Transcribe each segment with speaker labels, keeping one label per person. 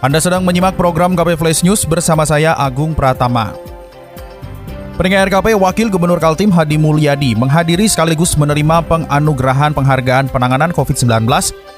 Speaker 1: Anda sedang menyimak program KP Flash News bersama saya Agung Pratama. Pendengar RKP Wakil Gubernur Kaltim Hadi Mulyadi menghadiri sekaligus menerima penganugerahan penghargaan penanganan COVID-19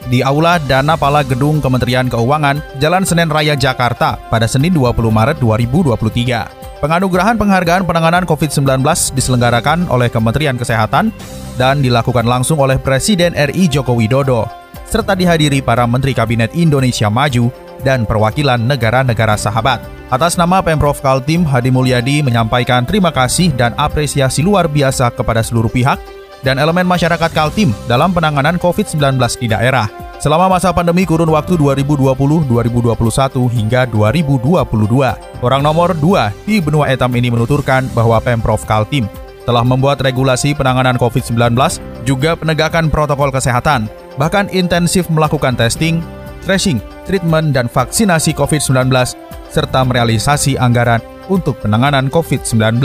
Speaker 1: di Aula Dana Pala Gedung Kementerian Keuangan, Jalan Senen Raya Jakarta pada Senin 20 Maret 2023. Penganugerahan penghargaan penanganan COVID-19 diselenggarakan oleh Kementerian Kesehatan dan dilakukan langsung oleh Presiden RI Joko Widodo, serta dihadiri para Menteri Kabinet Indonesia Maju dan perwakilan negara-negara sahabat. Atas nama Pemprov Kaltim, Hadi Mulyadi menyampaikan terima kasih dan apresiasi luar biasa kepada seluruh pihak dan elemen masyarakat Kaltim dalam penanganan COVID-19 di daerah. Selama masa pandemi kurun waktu 2020-2021 hingga 2022, orang nomor 2 di benua etam ini menuturkan bahwa Pemprov Kaltim telah membuat regulasi penanganan COVID-19, juga penegakan protokol kesehatan, bahkan intensif melakukan testing, tracing, treatment, dan vaksinasi COVID-19, serta merealisasi anggaran untuk penanganan COVID-19.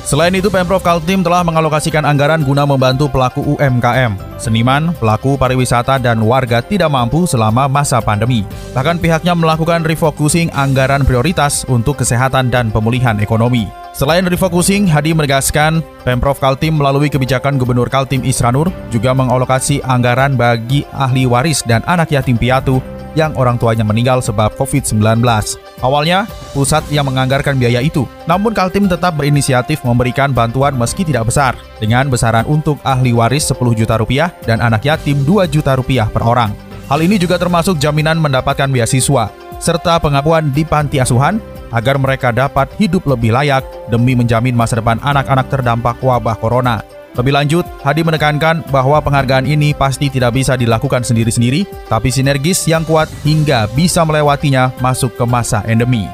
Speaker 1: Selain itu, Pemprov Kaltim telah mengalokasikan anggaran guna membantu pelaku UMKM, seniman, pelaku pariwisata, dan warga tidak mampu selama masa pandemi. Bahkan pihaknya melakukan refocusing anggaran prioritas untuk kesehatan dan pemulihan ekonomi. Selain refocusing, Hadi menegaskan Pemprov Kaltim melalui kebijakan Gubernur Kaltim Isranur juga mengalokasi anggaran bagi ahli waris dan anak yatim piatu yang orang tuanya meninggal sebab COVID-19. Awalnya, pusat yang menganggarkan biaya itu, namun Kaltim tetap berinisiatif memberikan bantuan meski tidak besar, dengan besaran untuk ahli waris 10 juta rupiah dan anak yatim 2 juta rupiah per orang. Hal ini juga termasuk jaminan mendapatkan beasiswa, serta pengakuan di panti asuhan agar mereka dapat hidup lebih layak demi menjamin masa depan anak-anak terdampak wabah corona. Lebih lanjut, Hadi menekankan bahwa penghargaan ini pasti tidak bisa dilakukan sendiri-sendiri, tapi sinergis yang kuat hingga bisa melewatinya masuk ke masa endemi.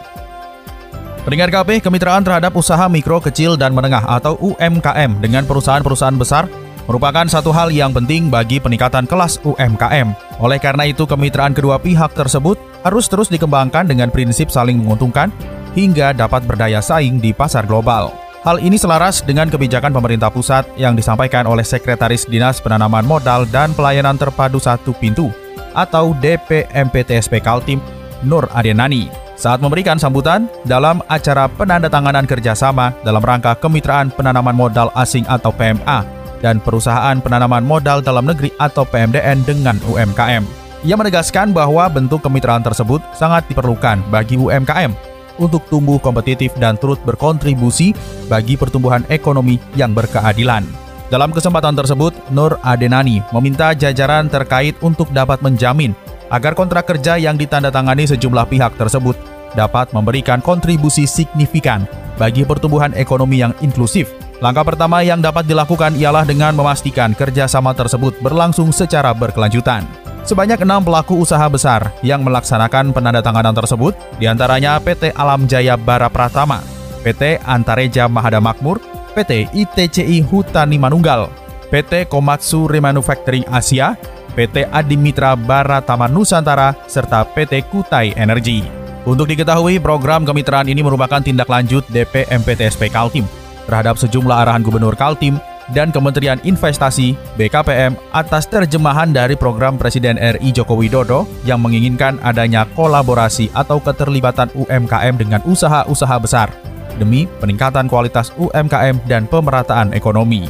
Speaker 1: Pendengar KP, kemitraan terhadap usaha mikro, kecil, dan menengah atau UMKM dengan perusahaan-perusahaan besar merupakan satu hal yang penting bagi peningkatan kelas UMKM. Oleh karena itu, kemitraan kedua pihak tersebut harus terus dikembangkan dengan prinsip saling menguntungkan hingga dapat berdaya saing di pasar global. Hal ini selaras dengan kebijakan pemerintah pusat yang disampaikan oleh Sekretaris Dinas Penanaman Modal dan Pelayanan Terpadu Satu Pintu atau DPMPTSP Kaltim, Nur Adenani, saat memberikan sambutan dalam acara penandatanganan kerjasama dalam rangka Kemitraan Penanaman Modal Asing atau PMA dan Perusahaan Penanaman Modal Dalam Negeri atau PMDN dengan UMKM. Ia menegaskan bahwa bentuk kemitraan tersebut sangat diperlukan bagi UMKM untuk tumbuh kompetitif dan turut berkontribusi bagi pertumbuhan ekonomi yang berkeadilan. Dalam kesempatan tersebut, Nur Adenani meminta jajaran terkait untuk dapat menjamin agar kontrak kerja yang ditandatangani sejumlah pihak tersebut dapat memberikan kontribusi signifikan bagi pertumbuhan ekonomi yang inklusif. Langkah pertama yang dapat dilakukan ialah dengan memastikan kerjasama tersebut berlangsung secara berkelanjutan. Sebanyak enam pelaku usaha besar yang melaksanakan penandatanganan tersebut, di antaranya PT Alam Jaya Bara Pratama, PT Antareja Mahada Makmur, PT ITCI Hutani Manunggal, PT Komatsu Remanufacturing Asia, PT Adimitra Bara Taman Nusantara, serta PT Kutai Energi. Untuk diketahui, program kemitraan ini merupakan tindak lanjut DP MPTSP Kaltim terhadap sejumlah arahan Gubernur Kaltim dan Kementerian Investasi BKPM atas terjemahan dari program Presiden RI Joko Widodo yang menginginkan adanya kolaborasi atau keterlibatan UMKM dengan usaha-usaha besar demi peningkatan kualitas UMKM dan pemerataan ekonomi.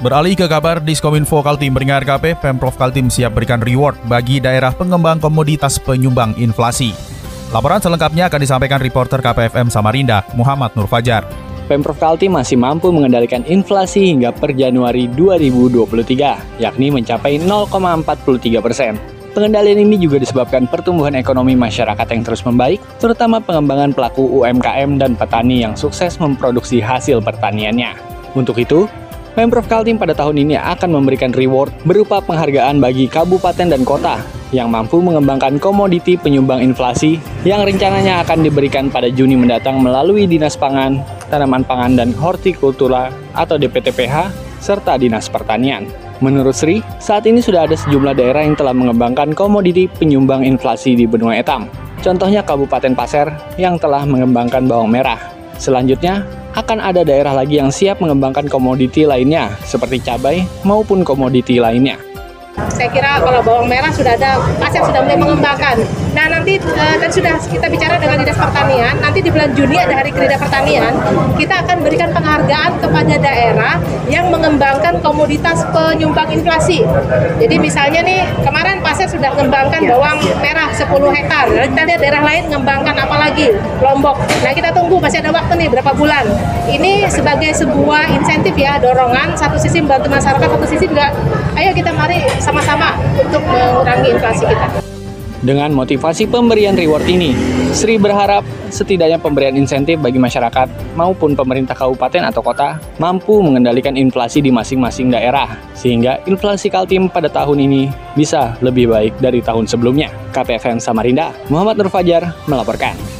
Speaker 1: Beralih ke kabar Diskominfo Kaltim beringat KP, Pemprov Kaltim siap berikan reward bagi daerah pengembang komoditas penyumbang inflasi. Laporan selengkapnya akan disampaikan reporter KPFM Samarinda, Muhammad Nur Fajar.
Speaker 2: Pemprov Kaltim masih mampu mengendalikan inflasi hingga per Januari 2023, yakni mencapai 0,43 persen. Pengendalian ini juga disebabkan pertumbuhan ekonomi masyarakat yang terus membaik, terutama pengembangan pelaku UMKM dan petani yang sukses memproduksi hasil pertaniannya. Untuk itu, Pemprov Kaltim pada tahun ini akan memberikan reward berupa penghargaan bagi kabupaten dan kota yang mampu mengembangkan komoditi penyumbang inflasi yang rencananya akan diberikan pada Juni mendatang melalui Dinas Pangan, Tanaman Pangan dan Hortikultura atau DPTPH serta Dinas Pertanian. Menurut Sri, saat ini sudah ada sejumlah daerah yang telah mengembangkan komoditi penyumbang inflasi di benua etam. Contohnya Kabupaten Pasir yang telah mengembangkan bawang merah. Selanjutnya, akan ada daerah lagi yang siap mengembangkan komoditi lainnya, seperti cabai maupun komoditi lainnya.
Speaker 3: Saya kira kalau bawang merah sudah ada, pasar sudah mulai mengembangkan. Nah nanti uh, tadi sudah kita bicara dengan dinas pertanian. Nanti di bulan Juni ada hari kerja pertanian. Kita akan berikan penghargaan kepada daerah yang mengembangkan komoditas penyumbang inflasi. Jadi misalnya nih kemarin pasar sudah mengembangkan bawang merah 10 hektar. Kita lihat daerah lain mengembangkan apa lagi? Lombok. Nah kita tunggu masih ada waktu nih berapa bulan. Ini sebagai sebuah insentif ya dorongan. Satu sisi membantu masyarakat, satu sisi juga ayo kita mari sama-sama untuk mengurangi inflasi kita.
Speaker 2: Dengan motivasi pemberian reward ini, Sri berharap setidaknya pemberian insentif bagi masyarakat maupun pemerintah kabupaten atau kota mampu mengendalikan inflasi di masing-masing daerah, sehingga inflasi Kaltim pada tahun ini bisa lebih baik dari tahun sebelumnya. KPFM Samarinda, Muhammad Nur Fajar melaporkan.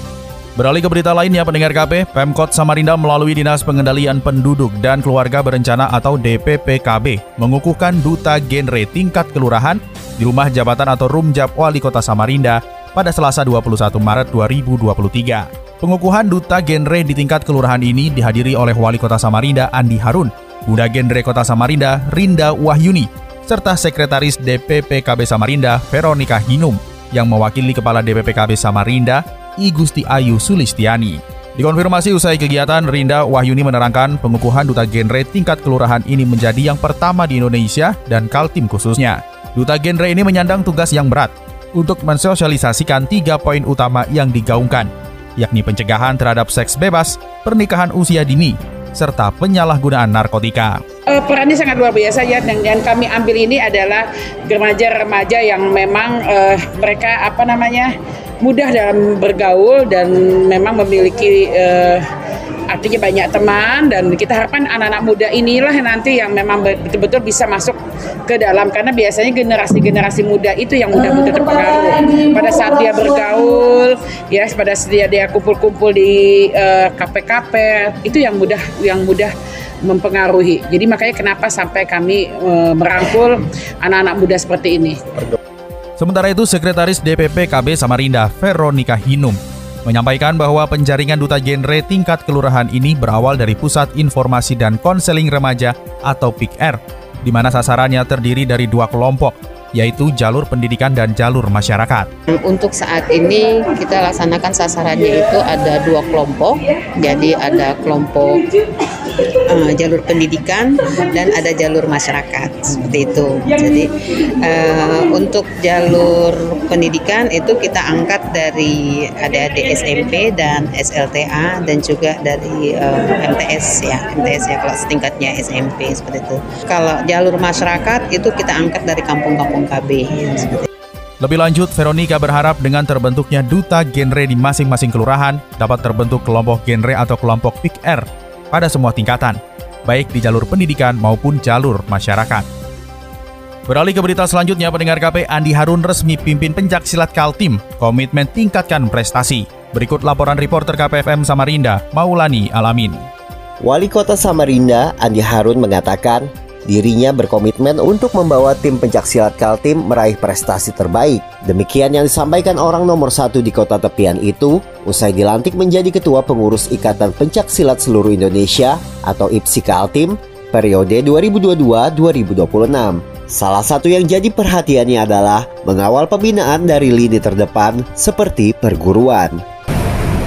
Speaker 1: Beralih ke berita lainnya, pendengar KP, Pemkot Samarinda melalui Dinas Pengendalian Penduduk dan Keluarga Berencana atau DPPKB mengukuhkan duta genre tingkat kelurahan di rumah jabatan atau Rumjab Wali Kota Samarinda pada Selasa 21 Maret 2023. Pengukuhan duta genre di tingkat kelurahan ini dihadiri oleh Wali Kota Samarinda Andi Harun, Bunda Genre Kota Samarinda Rinda Wahyuni, serta Sekretaris DPPKB Samarinda Veronica Hinum yang mewakili Kepala DPPKB Samarinda I Gusti Ayu Sulistiani. Dikonfirmasi usai kegiatan, Rinda Wahyuni menerangkan pengukuhan duta genre tingkat kelurahan ini menjadi yang pertama di Indonesia dan Kaltim khususnya. Duta genre ini menyandang tugas yang berat untuk mensosialisasikan tiga poin utama yang digaungkan, yakni pencegahan terhadap seks bebas, pernikahan usia dini, serta penyalahgunaan narkotika.
Speaker 4: Uh, perannya sangat luar biasa ya dan yang kami ambil ini adalah remaja-remaja yang memang uh, mereka apa namanya mudah dalam bergaul dan memang memiliki uh, artinya banyak teman dan kita harapkan anak-anak muda inilah nanti yang memang betul-betul bisa masuk ke dalam karena biasanya generasi-generasi muda itu yang mudah-mudah terpengaruh pada saat dia bergaul ya pada saat dia dia kumpul-kumpul di kafe-kafe uh, itu yang mudah yang mudah mempengaruhi. Jadi makanya kenapa sampai kami uh, merangkul anak-anak muda seperti ini.
Speaker 1: Sementara itu, Sekretaris DPP KB Samarinda, Veronica Hinum, menyampaikan bahwa penjaringan duta genre tingkat kelurahan ini berawal dari Pusat Informasi dan Konseling Remaja atau PIKR, di mana sasarannya terdiri dari dua kelompok, yaitu jalur pendidikan dan jalur masyarakat.
Speaker 5: Untuk saat ini kita laksanakan sasarannya itu ada dua kelompok, jadi ada kelompok uh, jalur pendidikan dan ada jalur masyarakat seperti itu. Jadi uh, untuk jalur pendidikan itu kita angkat dari adik-adik SMP dan SLTA dan juga dari uh, MTS ya MTS ya kalau setingkatnya SMP seperti itu. Kalau jalur masyarakat itu kita angkat dari kampung-kampung KB.
Speaker 1: Lebih lanjut, Veronica berharap dengan terbentuknya duta genre di masing-masing kelurahan dapat terbentuk kelompok genre atau kelompok pick R pada semua tingkatan, baik di jalur pendidikan maupun jalur masyarakat. Beralih ke berita selanjutnya, pendengar KP Andi Harun resmi pimpin pencak silat Kaltim, komitmen tingkatkan prestasi. Berikut laporan reporter KPFM Samarinda, Maulani Alamin.
Speaker 6: Wali Kota Samarinda, Andi Harun mengatakan, Dirinya berkomitmen untuk membawa tim pencaksilat Kaltim meraih prestasi terbaik. Demikian yang disampaikan orang nomor satu di kota tepian itu usai dilantik menjadi ketua pengurus Ikatan Pencaksilat Seluruh Indonesia atau IPSI Kaltim periode 2022-2026. Salah satu yang jadi perhatiannya adalah mengawal pembinaan dari lini terdepan seperti perguruan.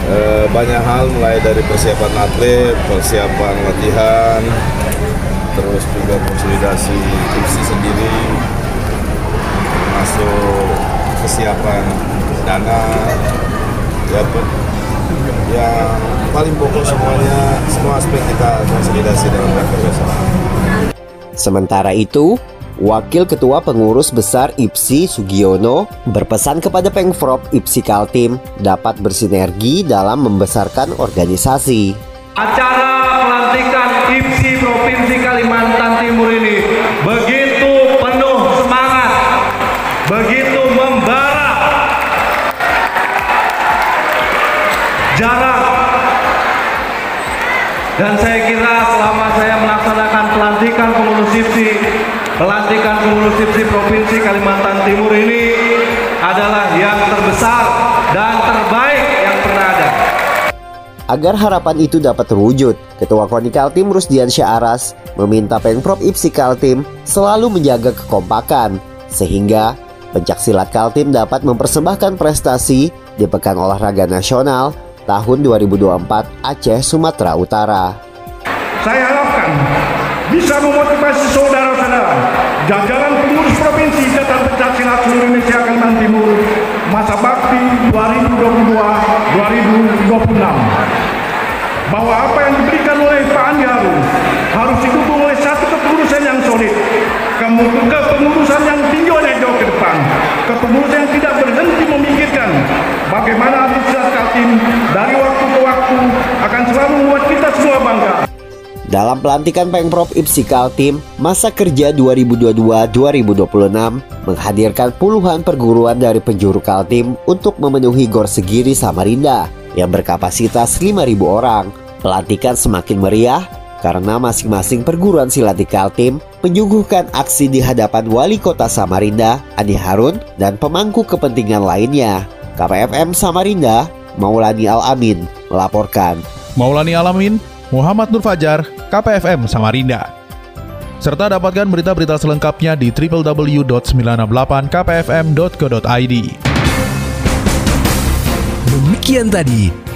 Speaker 7: E, banyak hal mulai dari persiapan atlet, persiapan latihan, terus juga konsolidasi kursi sendiri termasuk kesiapan dana ya yang paling pokok semuanya semua aspek kita konsolidasi dalam rangka bersama.
Speaker 6: Sementara itu, Wakil Ketua Pengurus Besar IPSI Sugiono berpesan kepada Pengprov IPSI Kaltim dapat bersinergi dalam membesarkan organisasi.
Speaker 8: Acara pelantikan Timur ini begitu penuh semangat, begitu membara. Jarak dan saya kira selama saya melaksanakan pelantikan pengurus SIPSI, pelantikan pengurus SIPSI Provinsi Kalimantan Timur ini adalah yang terbesar
Speaker 6: Agar harapan itu dapat terwujud, Ketua KONI Kaltim Rusdian Syaaras meminta Pengprov IPSI Kaltim selalu menjaga kekompakan sehingga pencaksilat Kaltim dapat mempersembahkan prestasi di Pekan Olahraga Nasional tahun 2024 Aceh, Sumatera Utara.
Speaker 8: Saya harapkan bisa memotivasi saudara-saudara. Jajaran pengurus provinsi dan pencaksilat seluruh Indonesia Kalimantan Timur masa bakti 2022-2026 bahwa apa yang diberikan oleh Pak Andi Harun harus didukung oleh satu kepengurusan yang solid. Kepengurusan yang tinjaunya jauh ke depan. Kepengurusan yang tidak berhenti memikirkan bagaimana administrasi Kaltim dari waktu ke waktu akan selalu membuat kita semua bangga.
Speaker 6: Dalam pelantikan Pengprov IPSI Kaltim, masa kerja 2022-2026 menghadirkan puluhan perguruan dari penjuru Kaltim untuk memenuhi Gor Segiri Samarinda yang berkapasitas 5.000 orang. Pelantikan semakin meriah karena masing-masing perguruan silat di Kaltim menyuguhkan aksi di hadapan Wali Kota Samarinda, Andi Harun, dan pemangku kepentingan lainnya. KPFM Samarinda, Maulani Al-Amin, melaporkan.
Speaker 1: Maulani Alamin, Muhammad Nur Fajar, KPFM Samarinda. Serta dapatkan berita-berita selengkapnya di www.968kpfm.co.id.
Speaker 9: Demikian tadi